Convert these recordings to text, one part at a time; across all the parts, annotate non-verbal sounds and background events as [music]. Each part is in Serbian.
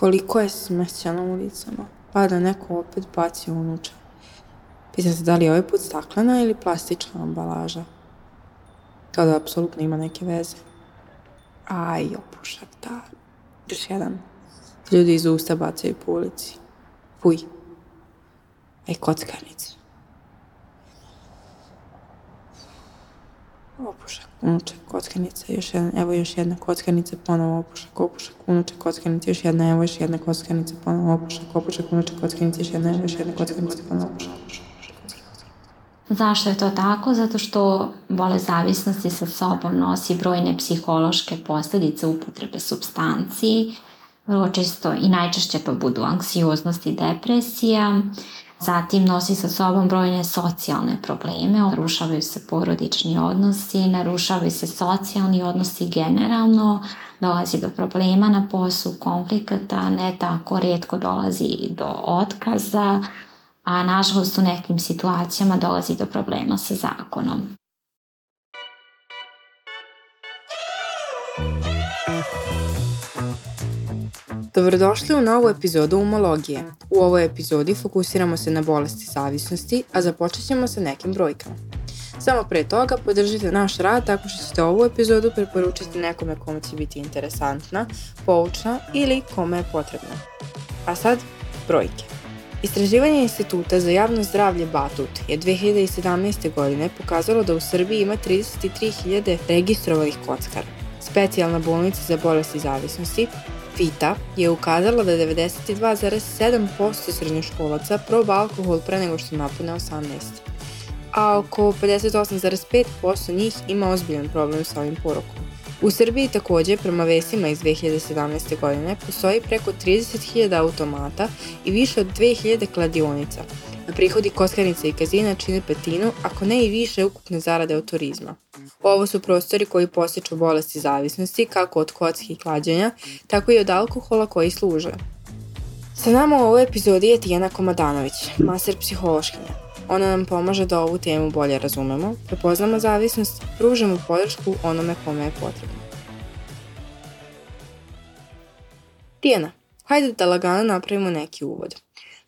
Koliko je smeća na ulicama? Pa da neko opet baci unuča. Pita se da li je ovaj put staklena ili plastična ambalaža. Kao da apsolutno ima neke veze. Aj, opušak, da. Još jedan. Ljudi iz usta bacaju po ulici. Fuj. Ej, kockarnici. Opušak, unučak, kockanica, još jedna, evo još jedna kockanica, ponovo opušak, opušak, unučak, kockanica, još jedna, evo još jedna kockanica, ponovo opušak, opušak, unučak, kockanica, još jedna, evo još jedna kockanica, ponovo opušak. Zašto je to tako? Zato što bolest zavisnosti sa sobom nosi brojne psihološke posledice upotrebe substanciji, vrlo često i najčešće to budu anksioznost i depresija, Zatim nosi sa sobom brojne socijalne probleme, narušavaju se porodični odnosi, narušavaju se socijalni odnosi generalno, dolazi do problema na poslu, konflikata, ne tako redko dolazi do otkaza, a nažalost u nekim situacijama dolazi do problema sa zakonom. Dobrodošli u novu epizodu Umologije. U ovoj epizodi fokusiramo se na bolesti zavisnosti, a započet ćemo sa nekim brojkama. Samo pre toga podržite naš rad tako što ćete ovu epizodu preporučiti nekome kome će biti interesantna, poučna ili kome je potrebna. A sad, brojke. Istraživanje Instituta za javno zdravlje Batut je 2017. godine pokazalo da u Srbiji ima 33.000 registrovanih kockara. Specijalna bolnica za bolesti zavisnosti Pita je ukazala da 92,7% srednjoškolaca proba alkohol pre nego što napune 18, a oko 58,5% njih ima ozbiljan problem sa ovim porokom. U Srbiji takođe, prema vesima iz 2017. godine, postoji preko 30.000 automata i više od 2.000 kladionica, Da prihodi kockarnice i kazina čine petinu, ako ne i više ukupne zarade od turizma. Ovo su prostori koji posjeću bolesti zavisnosti, kako od kocki i klađenja, tako i od alkohola koji služe. Sa nama u ovoj epizodi je Tijena Komadanović, master psihološkinja. Ona nam pomaže da ovu temu bolje razumemo, prepoznamo zavisnost, pružamo podršku onome kome je potrebno. Tijena, hajde da lagano napravimo neki uvod.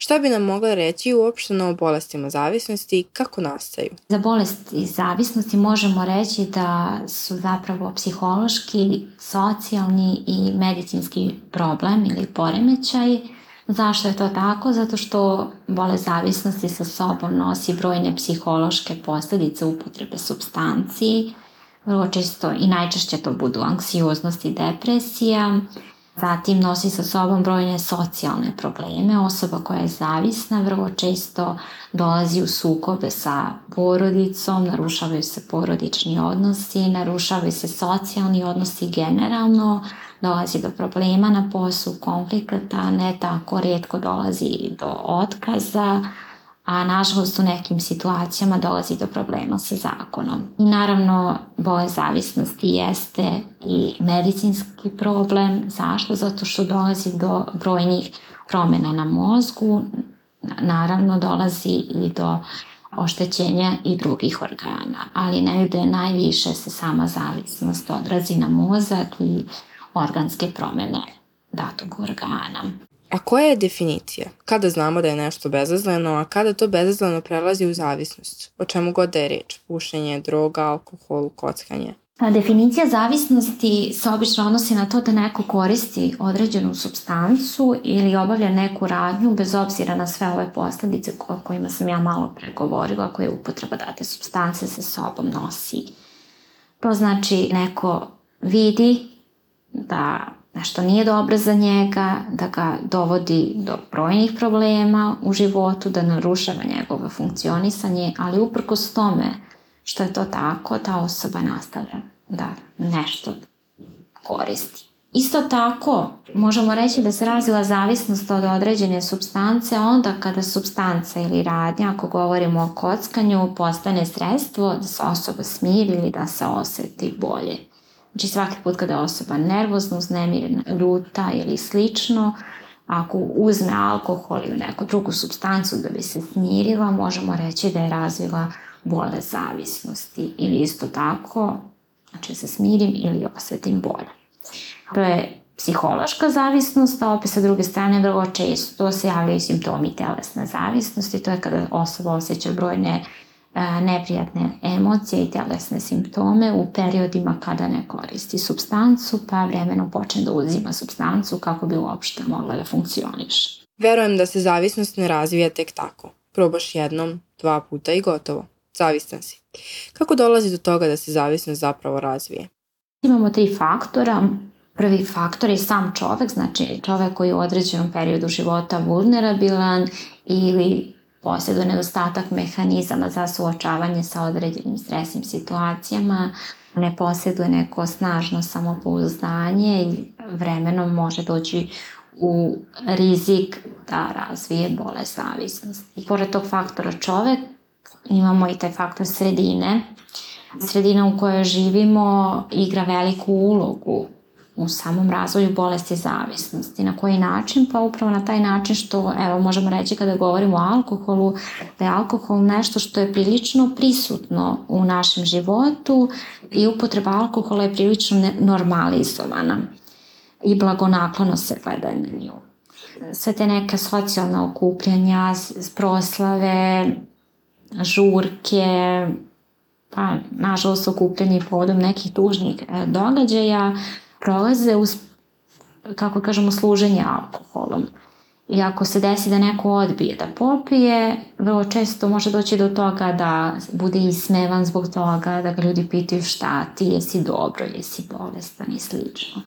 Šta bi nam mogla reći uopšteno o bolestima zavisnosti i kako nastaju? Za bolesti zavisnosti možemo reći da su zapravo psihološki, socijalni i medicinski problem ili poremećaj. Zašto je to tako? Zato što bolest zavisnosti sa sobom nosi brojne psihološke posledice upotrebe substanciji, vrlo često i najčešće to budu anksioznost i depresija, Zatim nosi sa sobom brojne socijalne probleme. Osoba koja je zavisna vrlo često dolazi u sukobe sa porodicom, narušavaju se porodični odnosi, narušavaju se socijalni odnosi generalno, dolazi do problema na poslu, konflikata, ne tako redko dolazi do otkaza, a nažalost u nekim situacijama dolazi do problema sa zakonom. I naravno, bolest zavisnosti jeste i medicinski problem. Zašto? Zato što dolazi do brojnih promena na mozgu, naravno dolazi i do oštećenja i drugih organa, ali negde najviše se sama zavisnost odrazi na mozak i organske promene datog organa. A koja je definicija? Kada znamo da je nešto bezazleno, a kada to bezazleno prelazi u zavisnost? O čemu god da je reč? Pušenje, droga, alkohol, kockanje? A definicija zavisnosti se obično odnosi na to da neko koristi određenu substancu ili obavlja neku radnju bez obzira na sve ove posledice o kojima sam ja malo pre govorila, koje upotreba date substance sa sobom nosi. To znači neko vidi da nešto nije dobro za njega, da ga dovodi do brojnih problema u životu, da narušava njegovo funkcionisanje, ali uprkos tome što je to tako, ta osoba nastavlja da nešto koristi. Isto tako, možemo reći da se razvila zavisnost od određene substance onda kada substanca ili radnja, ako govorimo o kockanju, postane sredstvo da se osoba smiri ili da se oseti bolje. Znači svaki put kada osoba nervozna, uznemirena, ljuta ili slično, ako uzme alkohol ili neku drugu substancu da bi se smirila, možemo reći da je razvila bolest zavisnosti ili isto tako, znači da se smirim ili osvetim bolje. To je dakle, psihološka zavisnost, a opet sa druge strane vrlo često se javljaju simptomi telesne zavisnosti, to je kada osoba osjeća brojne neprijatne emocije i telesne simptome u periodima kada ne koristi substancu, pa vremenom počne da uzima substancu kako bi uopšte mogla da funkcioniše. Verujem da se zavisnost ne razvija tek tako. Probaš jednom, dva puta i gotovo. Zavistan si. Kako dolazi do toga da se zavisnost zapravo razvije? Imamo tri faktora. Prvi faktor je sam čovek, znači čovek koji je u određenom periodu života vulnerabilan ili posjeduje nedostatak mehanizama za suočavanje sa određenim stresnim situacijama, ne posjeduje neko snažno samopouzdanje i vremenom može doći u rizik da razvije bolest zavisnosti. I Pored tog faktora čovek imamo i taj faktor sredine. Sredina u kojoj živimo igra veliku ulogu u samom razvoju bolesti zavisnosti. Na koji način? Pa upravo na taj način što, evo, možemo reći kada govorimo o alkoholu, da je alkohol nešto što je prilično prisutno u našem životu i upotreba alkohola je prilično normalizovana i blagonaklono se gleda na nju. Sve te neke socijalne okupljanja, proslave, žurke, pa nažalost okupljanje povodom nekih tužnih e, događaja prolaze uz, kako da kažemo, služenje alkoholom. I ako se desi da neko odbije da popije, vrlo često može doći do toga da bude ismevan zbog toga, da ga ljudi pitaju šta ti, jesi dobro, jesi bolestan i slično.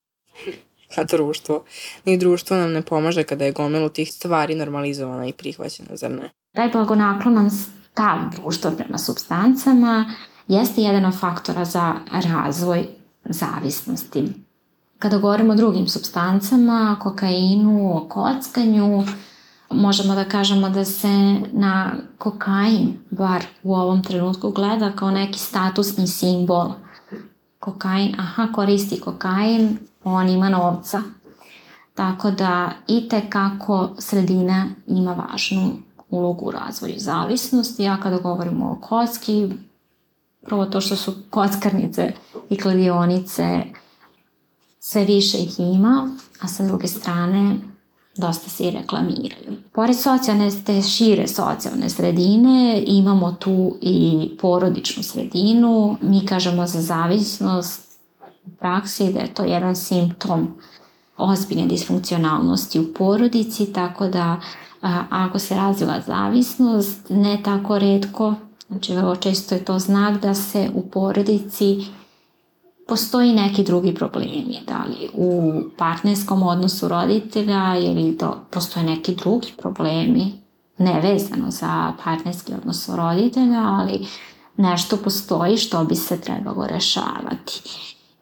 A društvo? Ni društvo nam ne pomaže kada je gomilu tih stvari normalizovana i prihvaćena, zar ne? Taj blagonaklonan stav društva prema substancama jeste jedan od faktora za razvoj zavisnosti. Kada govorimo o drugim substancama, kokainu, o kockanju, možemo da kažemo da se na kokain, bar u ovom trenutku, gleda kao neki statusni simbol. Kokain, aha, koristi kokain, on ima novca. Tako da i te kako sredina ima važnu ulogu u razvoju zavisnosti, a kada govorimo o kocki, prvo to što su kockarnice i kladionice sve više ih ima, a sa druge strane dosta se i reklamiraju. Pored socijalne, te šire socijalne sredine, imamo tu i porodičnu sredinu. Mi kažemo za zavisnost u praksi da je to jedan simptom ozbiljne disfunkcionalnosti u porodici, tako da a, ako se razvila zavisnost, ne tako redko, znači vrlo često je to znak da se u porodici postoji neki drugi problemi, da li u partnerskom odnosu roditelja ili do, postoje neki drugi problemi, nevezano za partnerski odnos roditelja, ali nešto postoji što bi se trebalo rešavati.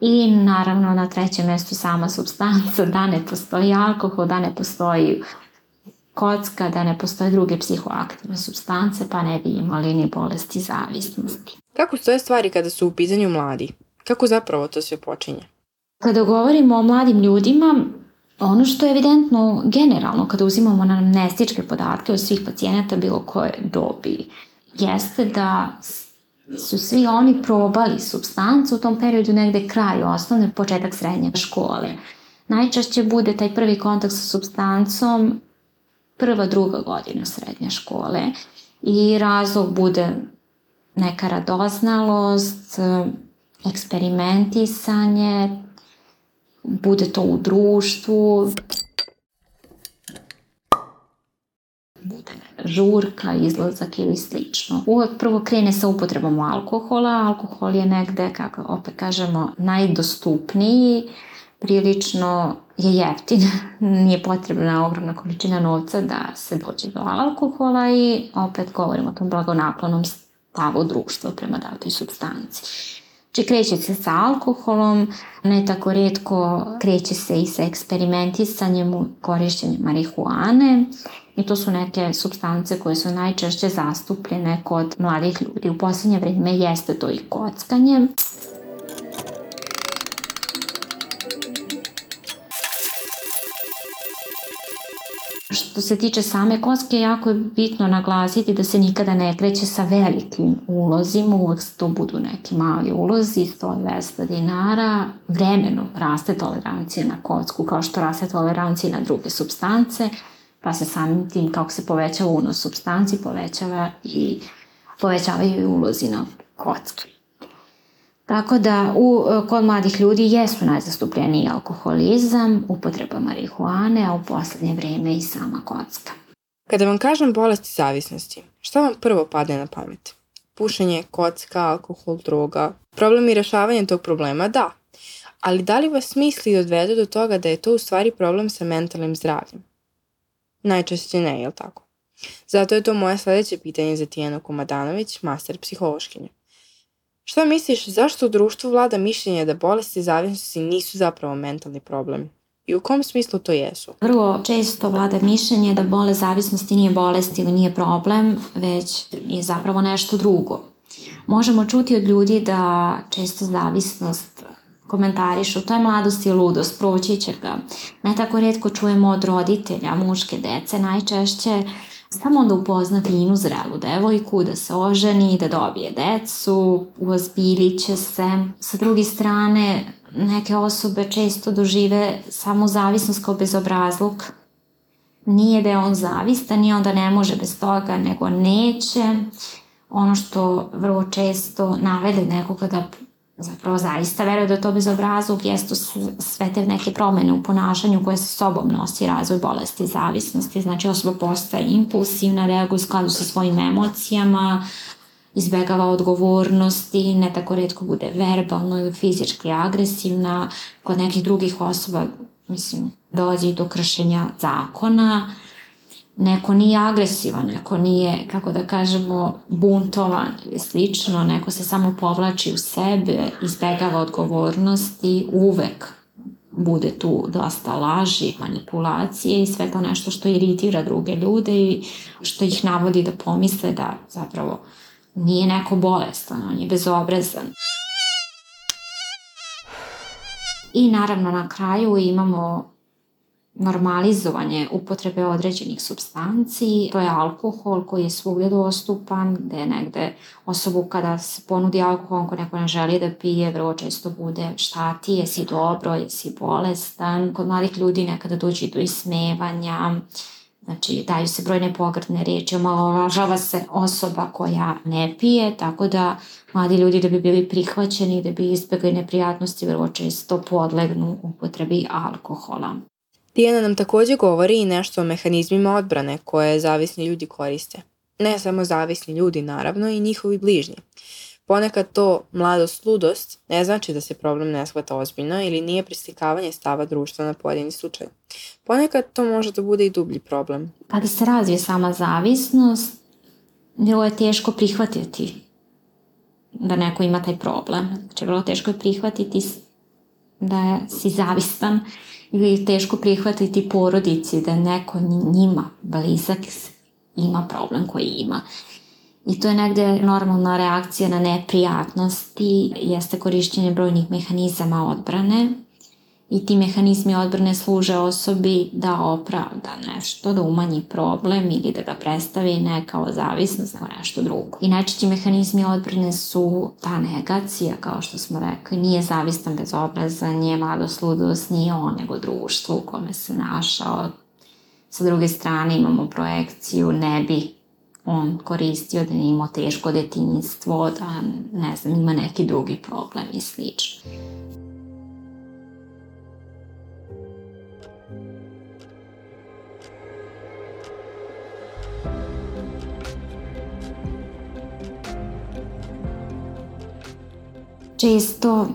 I naravno na trećem mestu sama substanca, da ne postoji alkohol, da ne postoji kocka, da ne postoje druge psihoaktivne substance, pa ne bi imali ni bolesti zavisnosti. Kako stoje stvari kada su u pitanju mladi? Kako zapravo to sve počinje? Kada govorimo o mladim ljudima, ono što je evidentno generalno kada uzimamo anamnestičke podatke od svih pacijenata bilo koje dobi, jeste da su svi oni probali substancu u tom periodu negde kraj osnovne, početak srednje škole. Najčešće bude taj prvi kontakt sa substancom prva, druga godina srednje škole i razlog bude neka radoznalost, eksperimentisanje, bude to u društvu, bude žurka, izlazak ili slično. Uvek prvo krene sa upotrebom alkohola. Alkohol je negde, kako opet kažemo, najdostupniji, prilično je jeftin, [laughs] nije potrebna ogromna količina novca da se dođe do alkohola i opet govorimo o tom blagonaklonom stavu društva prema datoj substanci. Znači kreće se sa alkoholom, ne tako redko kreće se i sa eksperimentisanjem u korišćenju marihuane i to su neke substance koje su najčešće zastupljene kod mladih ljudi. U poslednje vreme jeste to i kockanje. Što se tiče same kocke, jako je bitno naglasiti da se nikada ne kreće sa velikim ulozima, uvek to budu neki mali ulozi, 100-200 dinara, vremenom raste tolerancija na kocku, kao što raste tolerancija na druge substance, pa se samim tim kako se povećava unos substanci, povećava i povećavaju i ulozi na kocki. Tako da u, e, kod mladih ljudi jesu najzastupljeniji alkoholizam, upotreba marihuane, a u poslednje vreme i sama kocka. Kada vam kažem bolesti zavisnosti, šta vam prvo pade na pamet? Pušenje, kocka, alkohol, droga. Problem i rešavanje tog problema, da. Ali da li vas misli odvedu do toga da je to u stvari problem sa mentalnim zdravljem? Najčešće ne, jel tako? Zato je to moje sledeće pitanje za Tijanu Komadanović, master psihološkinja. Šta misliš zašto u društvu vlada mišljenje da bolesti i zavisnosti nisu zapravo mentalni problem? I u kom smislu to jesu? Vrlo često vlada mišljenje da bolest zavisnosti nije bolest ili nije problem, već je zapravo nešto drugo. Možemo čuti od ljudi da često zavisnost komentarišu, to je mladost i ludost, proći će ga. Ne tako redko čujemo od roditelja, muške dece, najčešće samo da upoznati jednu zrelu devojku, da se oženi, da dobije decu, uozbiljit će se. Sa druge strane, neke osobe često dožive samo zavisnost kao bezobrazluk. Nije da je on zavistan i onda ne može bez toga, nego neće. Ono što vrlo često navede nekoga da zapravo zaista veruje da je to bezobrazluk, jestu sve te neke promene u ponašanju koje sa sobom nosi razvoj bolesti i zavisnosti. Znači osoba postaje impulsivna, reaguje u skladu sa svojim emocijama, izbegava odgovornosti, ne tako redko bude verbalno ili fizički agresivna. Kod nekih drugih osoba, mislim, dolazi do kršenja zakona, neko nije agresivan, neko nije, kako da kažemo, buntovan ili slično, neko se samo povlači u sebe, izbegava odgovornosti, uvek bude tu dosta laži, manipulacije i sve to nešto što iritira druge ljude i što ih navodi da pomisle da zapravo nije neko bolestan, on je bezobrazan. I naravno na kraju imamo normalizovanje upotrebe određenih substanci. To je alkohol koji je svugdje dostupan, gde je negde osobu kada se ponudi alkohol, ako neko ne želi da pije, vrlo često bude šta ti, jesi dobro, jesi bolestan. Kod mladih ljudi nekada dođe do ismevanja, Znači, daju se brojne pogrdne riječi, omalovažava se osoba koja ne pije, tako da mladi ljudi da bi bili prihvaćeni, da bi izbjegli neprijatnosti, vrlo često podlegnu upotrebi alkohola. Dijana nam takođe govori i nešto o mehanizmima odbrane koje zavisni ljudi koriste. Ne samo zavisni ljudi, naravno, i njihovi bližnji. Ponekad to mladost ludost ne znači da se problem ne shvata ozbiljno ili nije preslikavanje stava društva na pojedini slučaj. Ponekad to može da bude i dublji problem. Kada pa se razvije sama zavisnost, vrlo je teško prihvatiti da neko ima taj problem. Znači, vrlo teško je prihvatiti da si zavistan ili teško prihvatiti porodici da neko njima blizak ima problem koji ima. I to je negde normalna reakcija na neprijatnosti, jeste korišćenje brojnih mehanizama odbrane, i ti mehanizmi odbrane služe osobi da opravda nešto, da umanji problem ili da ga predstavi ne kao zavisnost, nego nešto drugo. I najčešći mehanizmi odbrane su ta negacija, kao što smo rekli, nije zavistan bezobrazan, nije mladost, ludost, nije on, nego društvo u kome se našao. Sa druge strane imamo projekciju, ne bi on koristio da je imao teško detinjstvo, da ne znam, ima neki drugi problem i slično. Često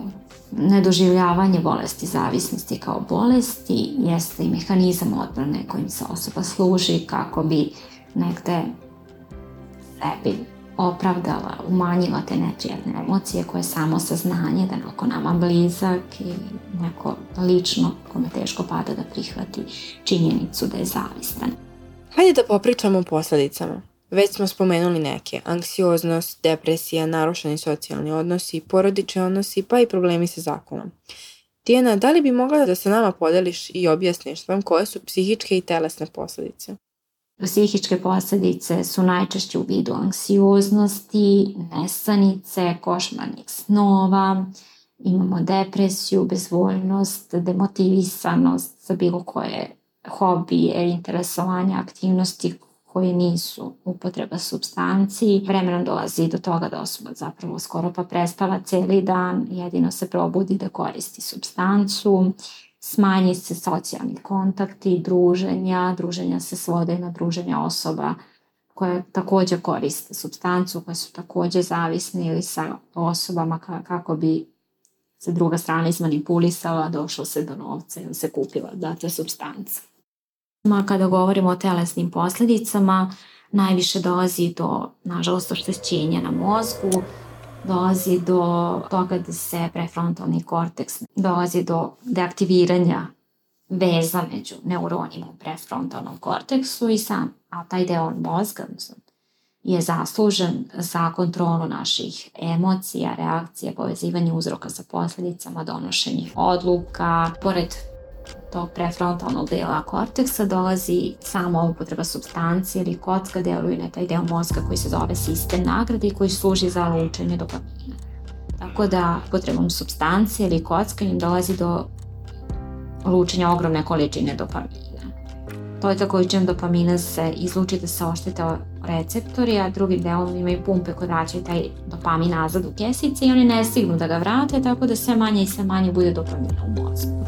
nedoživljavanje bolesti zavisnosti kao bolesti jeste i mehanizam odbrane kojim se osoba služi kako bi negde sebi opravdala, umanjila te neprijatne emocije koje samo saznanje da neko nama blizak i neko lično kome teško pada da prihvati činjenicu da je zavistan. Hajde da popričamo o posledicama. Već smo spomenuli neke, anksioznost, depresija, narušeni socijalni odnosi, porodični odnosi, pa i problemi sa zakonom. Tijena, da li bi mogla da sa nama podeliš i objasniš vam koje su psihičke i telesne posledice? Psihičke posledice su najčešće u vidu anksioznosti, nesanice, košmarnih snova, imamo depresiju, bezvoljnost, demotivisanost za bilo koje hobije, interesovanja, aktivnosti koji nisu upotreba substanci. Vremenom dolazi do toga da osoba zapravo skoro pa prestala celi dan, jedino se probudi da koristi substancu. Smanji se socijalni kontakti, druženja, druženja se svode na druženja osoba koje takođe koriste substancu, koje su takođe zavisne ili sa osobama kako bi se druga strana izmanipulisala, došlo se do novca ili se kupila data substanca. Kada govorimo o telesnim posledicama, najviše dolazi do, nažalost, oštećenja na mozgu, dolazi do toga da se prefrontalni korteks, dolazi do deaktiviranja veza među neuronima u prefrontalnom korteksu i sam, a taj deo mozga je zaslužen za kontrolu naših emocija, reakcija, povezivanje uzroka sa posledicama, donošenje odluka. Pored tog prefrontalnog dela korteksa dolazi sama upotreba substancije ili kocka deluju na taj deo mozga koji se zove sistem nagrade i koji služi za lučenje dopamina. Tako da potrebom substancije ili im dolazi do lučenja ogromne količine dopamina. To je tako takođe dopamina se izluči da se oštete receptori, a drugim delom imaju pumpe koje vraćaju taj dopamin nazad u kesice i oni ne stignu da ga vrate, tako da sve manje i sve manje bude dopamina u mozgu.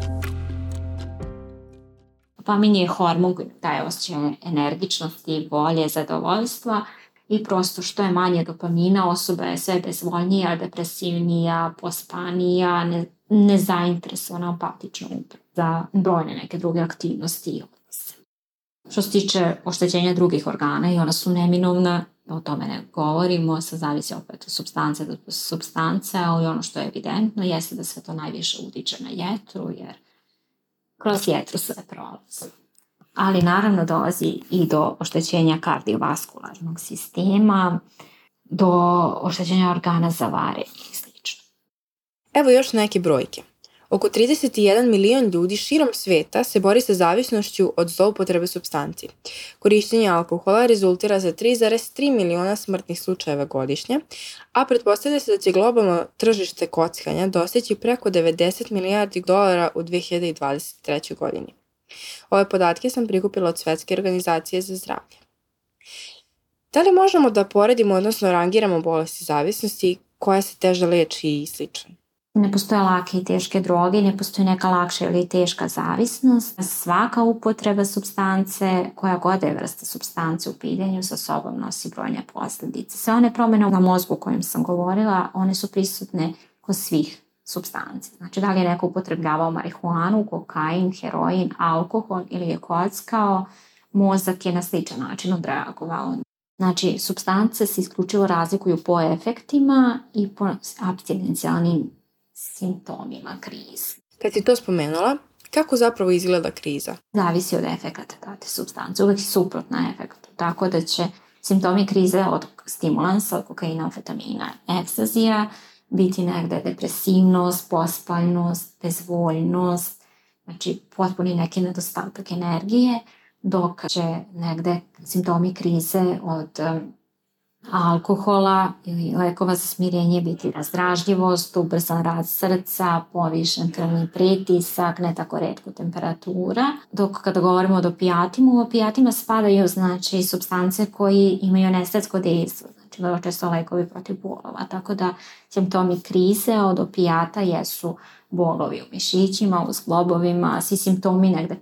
Dopamin je hormon koji daje osjećaj energičnosti, volje, zadovoljstva i prosto što je manje dopamina, osoba je sve bezvoljnija, depresivnija, pospanija, ne, nezainteresovana, apatična za brojne neke druge aktivnosti i odnose. Što se tiče oštećenja drugih organa i ona su neminovna, o tome ne govorimo, sad zavisi opet od substance do substance, ali ono što je evidentno jeste da sve to najviše utiče na jetru, jer kroz jetru sve prolazi. Ali naravno dolazi i do oštećenja kardiovaskularnog sistema, do oštećenja organa za varenje i sl. Evo još neke brojke. Oko 31 milion ljudi širom sveta se bori sa zavisnošću od zloupotrebe supstanci. Korišćenje alkohola rezultira za 3,3 miliona smrtnih slučajeva godišnje, a pretpostavlja se da će globalno tržište kockanja doseći preko 90 milijardi dolara u 2023. godini. Ove podatke sam prikupila od Svetske organizacije za zdravlje. Da li možemo da poredimo, odnosno rangiramo bolesti zavisnosti koja se teže leči i slično? Ne postoje lake i teške droge, ne postoji neka lakša ili teška zavisnost. Svaka upotreba substance, koja god je vrsta substance u pitanju, sa sobom nosi brojne posledice. Sve one promene na mozgu o kojim sam govorila, one su prisutne kod svih substanci. Znači, da li je neko upotrebljavao marihuanu, kokain, heroin, alkohol ili je kockao, mozak je na sličan način odreagovao. Znači, substance se isključivo razlikuju po efektima i po abstinencijalnim simptomima krize. Kad si to spomenula, kako zapravo izgleda kriza? Zavisi od efekata date substance. Uvijek suprotna efektu. Tako da će simptomi krize od stimulansa, kokaina, amfetamina, ekstazija, biti negde depresivnost, pospaljnost, bezvoljnost, znači potpuni neki nedostatak energije, dok će negde simptomi krize od alkohola ili lekova za smirenje biti razdražljivost, ubrzan rad srca, povišen krvni pritisak, ne tako redko temperatura. Dok kada govorimo o opijatima, u opijatima spadaju znači, substance koji imaju anestetsko dejstvo, znači vrlo često lekovi protiv bolova, tako da simptomi krize od opijata jesu bolovi u mišićima, u zglobovima, svi simptomi negde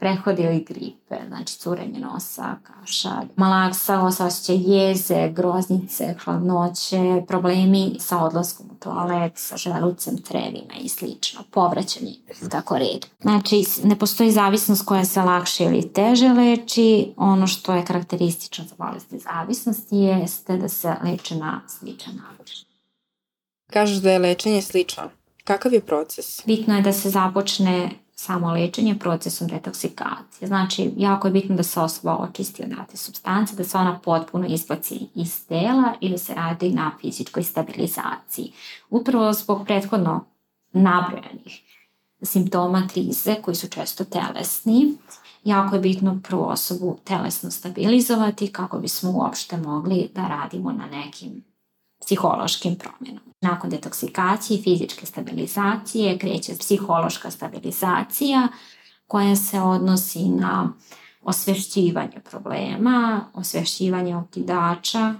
prehode ili gripe, znači curenje nosa, kašalj, malaksa, osjećaj jeze, groznice, hladnoće, problemi sa odlaskom u toalet, sa želucem, trevima i slično, povraćanje kako red. Znači, ne postoji zavisnost koja se lakše ili teže leči, ono što je karakteristično za bolesti zavisnosti jeste da se leče na sličan način. Kažeš da je lečenje slično Kakav je proces? Bitno je da se započne samo lečenje procesom detoksikacije. Znači, jako je bitno da se osoba očisti od date substance, da se ona potpuno izbaci iz tela ili da se radi na fizičkoj stabilizaciji. Upravo zbog prethodno nabrojanih simptoma krize koji su često telesni, jako je bitno prvu osobu telesno stabilizovati kako bismo uopšte mogli da radimo na nekim psihološkim promjenama. Nakon detoksikacije i fizičke stabilizacije kreće psihološka stabilizacija koja se odnosi na osvešćivanje problema, osvešćivanje okidača,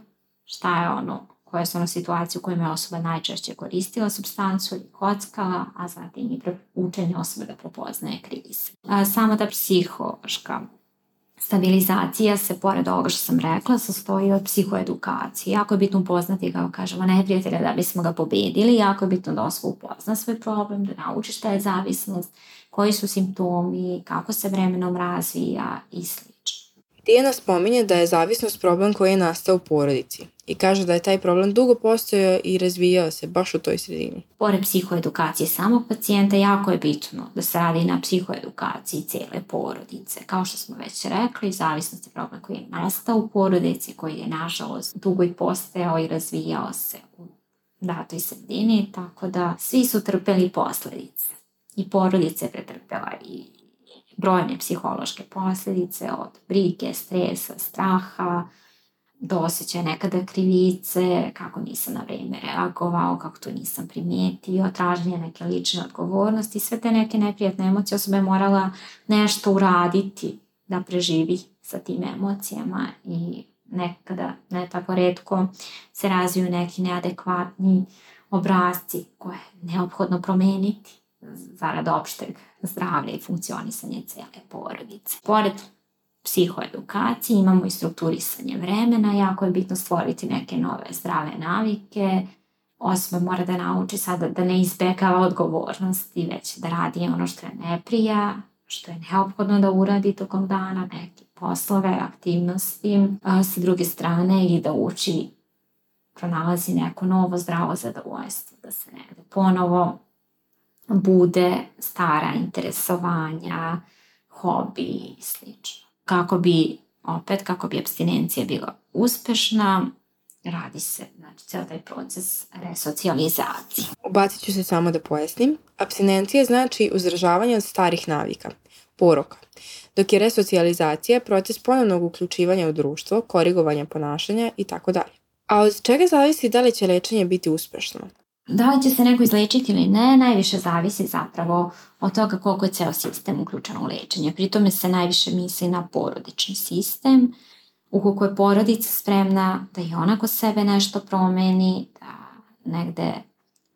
šta je ono, koja su ono situacije u kojima je osoba najčešće koristila substancu ili kockala, a zatim i učenje osobe da prepoznaje krize. Samo ta psihološka stabilizacija se, pored ovoga što sam rekla, sastoji od psihoedukacije. Jako je bitno upoznati ga, kažemo, neprijatelja da bismo ga pobedili, jako je bitno da osoba upozna svoj problem, da nauči šta je zavisnost, koji su simptomi, kako se vremenom razvija i sl. Tijena spominje da je zavisnost problem koji je nastao u porodici i kaže da je taj problem dugo postojao i razvijao se baš u toj sredini. Pored psihoedukacije samog pacijenta, jako je bitno da se radi na psihoedukaciji cele porodice. Kao što smo već rekli, zavisnost je problem koji je nastao u porodici, koji je nažalost dugo i postojao i razvijao se u datoj sredini, tako da svi su trpeli posledice. I porodica je pretrpela i brojne psihološke posljedice od brige, stresa, straha, do osjećaja nekada krivice, kako nisam na vreme reagovao, kako to nisam primijetio, traženje neke lične odgovornosti, sve te neke neprijatne emocije, osoba je morala nešto uraditi da preživi sa tim emocijama i nekada, ne tako redko, se razviju neki neadekvatni obrazci koje je neophodno promeniti zarad opšteg zdravlja i funkcionisanja cele porodice. Pored psihoedukacije imamo i strukturisanje vremena, jako je bitno stvoriti neke nove zdrave navike, osoba mora da nauči sada da ne izbegava odgovornosti, već da radi ono što je neprija, što je neophodno da uradi tokom dana, neke poslove, aktivnosti, a sa druge strane i da uči pronalazi neko novo zdravo zadovoljstvo, da se negde ponovo bude stara interesovanja, hobi i sl. Kako bi, opet, kako bi abstinencija bila uspešna, radi se, znači, cijel taj proces resocijalizacije. Ubacit ću se samo da pojasnim. Abstinencija znači uzdržavanje od starih navika, poroka, dok je resocijalizacija proces ponovnog uključivanja u društvo, korigovanja ponašanja i tako dalje. A od čega zavisi da li će lečenje biti uspešno? Da li će se neko izlečiti ili ne, najviše zavisi zapravo od toga koliko je ceo sistem uključen u lečenje. Pri tome se najviše misli na porodični sistem, ukoliko je porodica spremna da i ona kod sebe nešto promeni, da negde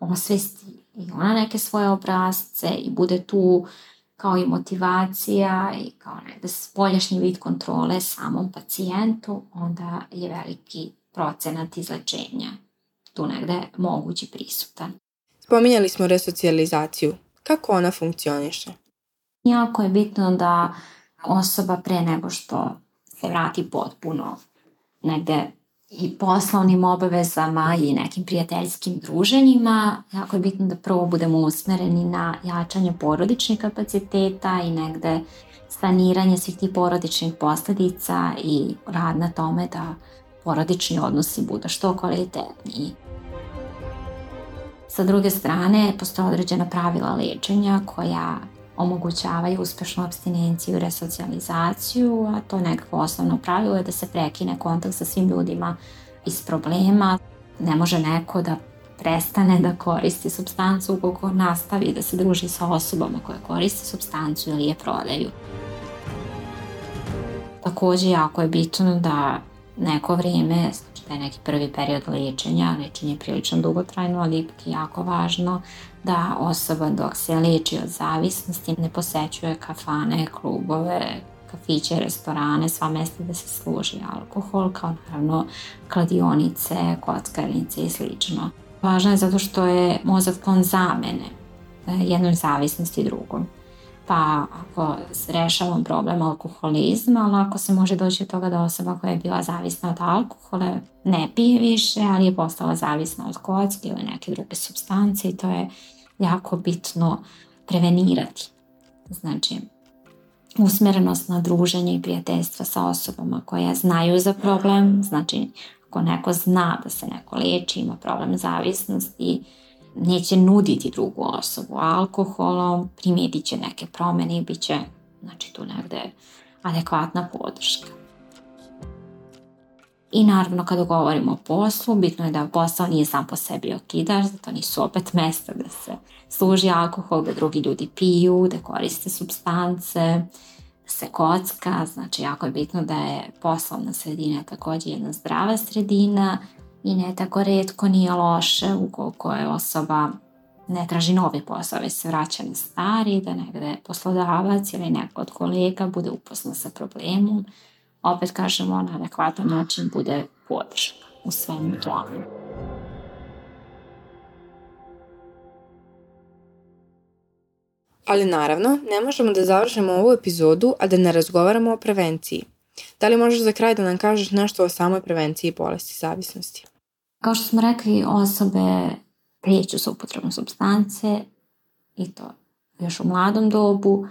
osvesti i ona neke svoje obrazce i bude tu kao i motivacija i kao negde spoljašnji vid kontrole samom pacijentu, onda je veliki procenat izlečenja tu negde mogući prisutan. Spominjali smo resocijalizaciju. Kako ona funkcioniše? Jako je bitno da osoba pre nego što se vrati potpuno negde i poslovnim obavezama i nekim prijateljskim druženjima, jako je bitno da prvo budemo usmereni na jačanje porodičnih kapaciteta i negde saniranje svih tih porodičnih posledica i rad na tome da porodični odnosi budu što kvalitetniji. Sa druge strane, postoje određena pravila lečenja koja omogućavaju uspešnu abstinenciju i resocijalizaciju, a to nekako osnovno pravilo je da se prekine kontakt sa svim ljudima iz problema. Ne može neko da prestane da koristi substancu ukoliko nastavi da se druži sa osobama koje koriste substancu ili je prodaju. Takođe, jako je bitno da neko vreme taj neki prvi period lečenja, lečenje je prilično dugotrajno, ali ipak je jako važno da osoba dok se leči od zavisnosti ne posećuje kafane, klubove, kafiće, restorane, sva mesta gde se služi alkohol, kao naravno kladionice, kockarnice i slično. Važno je zato što je mozak klon zamene eh, jednoj zavisnosti drugom pa ako rešavam problem alkoholizma, lako se može doći do toga da osoba koja je bila zavisna od alkohola ne pije više, ali je postala zavisna od kocke ili neke druge substance i to je jako bitno prevenirati. Znači, usmerenost na druženje i prijateljstva sa osobama koje znaju za problem, znači ako neko zna da se neko leči, ima problem zavisnosti, neće nuditi drugu osobu alkoholom, primijetit će neke promene i bit će znači, tu negde adekvatna podrška. I naravno kada govorimo o poslu, bitno je da posao nije sam po sebi okidaš, zato da nisu opet mesta da se služi alkohol, da drugi ljudi piju, da koriste substance, da se kocka, znači jako je bitno da je poslovna sredina takođe jedna zdrava sredina i ne tako redko nije loše ukoliko je osoba ne traži novi posao, već se vraća na stari, da negde poslodavac ili neko od kolega bude upoznan sa problemom. Opet kažemo, na adekvatan način bude podrška u svemu tomu. Ali naravno, ne možemo da završimo ovu epizodu, a da ne razgovaramo o prevenciji. Da li možeš za kraj da nam kažeš nešto o samoj prevenciji bolesti zavisnosti? Kao što smo rekli, osobe prijeću sa upotrebom substance i to još u mladom dobu,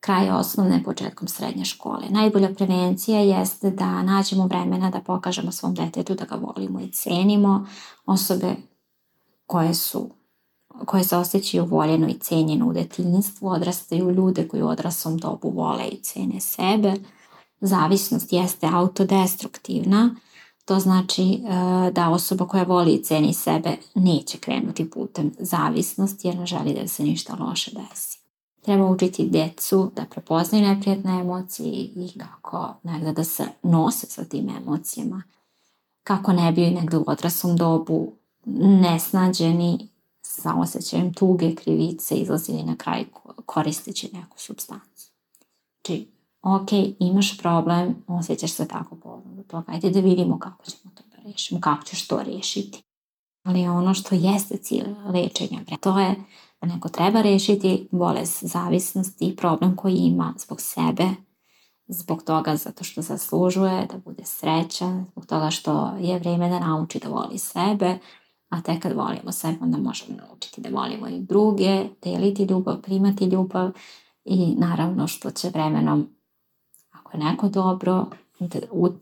kraj osnovne, početkom srednje škole. Najbolja prevencija jeste da nađemo vremena da pokažemo svom detetu da ga volimo i cenimo. Osobe koje su koje se osjećaju voljeno i cenjeno u detinjstvu, odrastaju ljude koji u odraslom dobu vole i cene sebe. Zavisnost jeste autodestruktivna, To znači e, da osoba koja voli i ceni sebe neće krenuti putem zavisnosti jer ne želi da se ništa loše desi. Treba učiti decu da prepoznaju neprijatne emocije i kako negde da se nose sa tim emocijama. Kako ne bi negde u odraslom dobu nesnađeni sa osjećajem tuge, krivice izlazili na kraj koristeći neku substancu. Znači, ok, imaš problem, osjećaš se tako povodom toga, ajde da vidimo kako ćemo to da rešimo, kako ćeš to rešiti. Ali ono što jeste cilj lečenja, to je da neko treba rešiti bolest zavisnosti i problem koji ima zbog sebe, zbog toga zato što zaslužuje da bude srećan, zbog toga što je vrijeme da nauči da voli sebe, a tek kad volimo sebe onda možemo naučiti da volimo i druge, deliti ljubav, primati ljubav i naravno što će vremenom onako dobro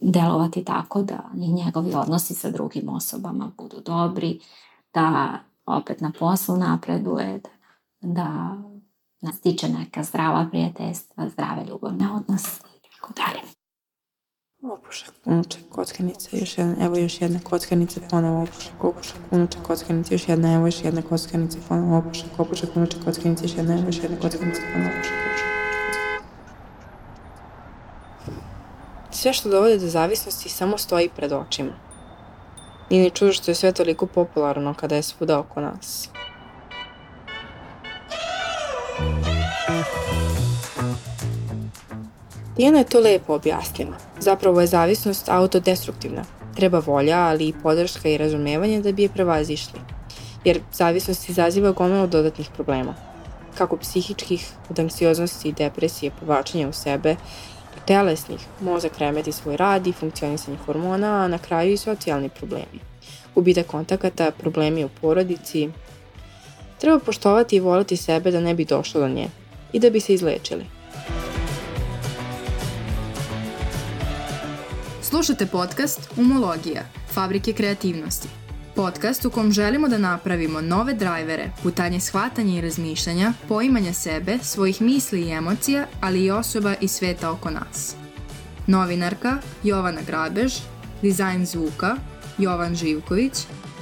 delovati tako da i njegovi odnosi sa drugim osobama budu dobri, da opet na poslu napreduje, da, da stiče neka zdrava prijateljstva, zdrave ljubavne odnose i tako dalje. Opušak, unučak, kockanica, još jedna, evo još jedna kockanica, ponovo opušak, opušak, unučak, kockanica, još jedna, evo još jedna kockanica, ponovo opušak, opušak, unučak, kockanica, još jedna, evo još jedna kockanica, ponovo opušak, Sve što dovode do zavisnosti samo stoji pred očima. Nije ni čudo da što je sve toliko popularno kada je svuda oko nas. Dijana je to lepo objasnila. Zapravo je zavisnost autodestruktivna. Treba volja, ali i podrška i razumevanje da bi je prevazišli. Jer zavisnost izaziva gomilu dodatnih problema. Kako psihičkih, od anksioznosti i depresije, povlačenja u sebe, telesnih, mozak remeti svoj rad i funkcionisanje hormona, a na kraju i socijalni problemi. Gubitak kontakata, problemi u porodici. Treba poštovati i voliti sebe da ne bi došlo do nje i da bi se izlečili. Slušate podcast Umologija, fabrike kreativnosti. Podcast u kom želimo da napravimo nove drajvere, putanje shvatanja i razmišljanja, poimanja sebe, svojih misli i emocija, ali i osoba i sveta oko nas. Novinarka Jovana Grabež, dizajn zvuka Jovan Živković,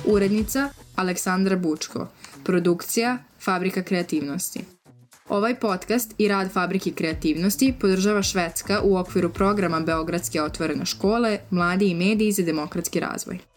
urednica Aleksandra Bučko, produkcija Fabrika kreativnosti. Ovaj podcast i rad Fabrike kreativnosti podržava Švedska u okviru programa Beogradske otvorene škole, mladi i mediji za demokratski razvoj.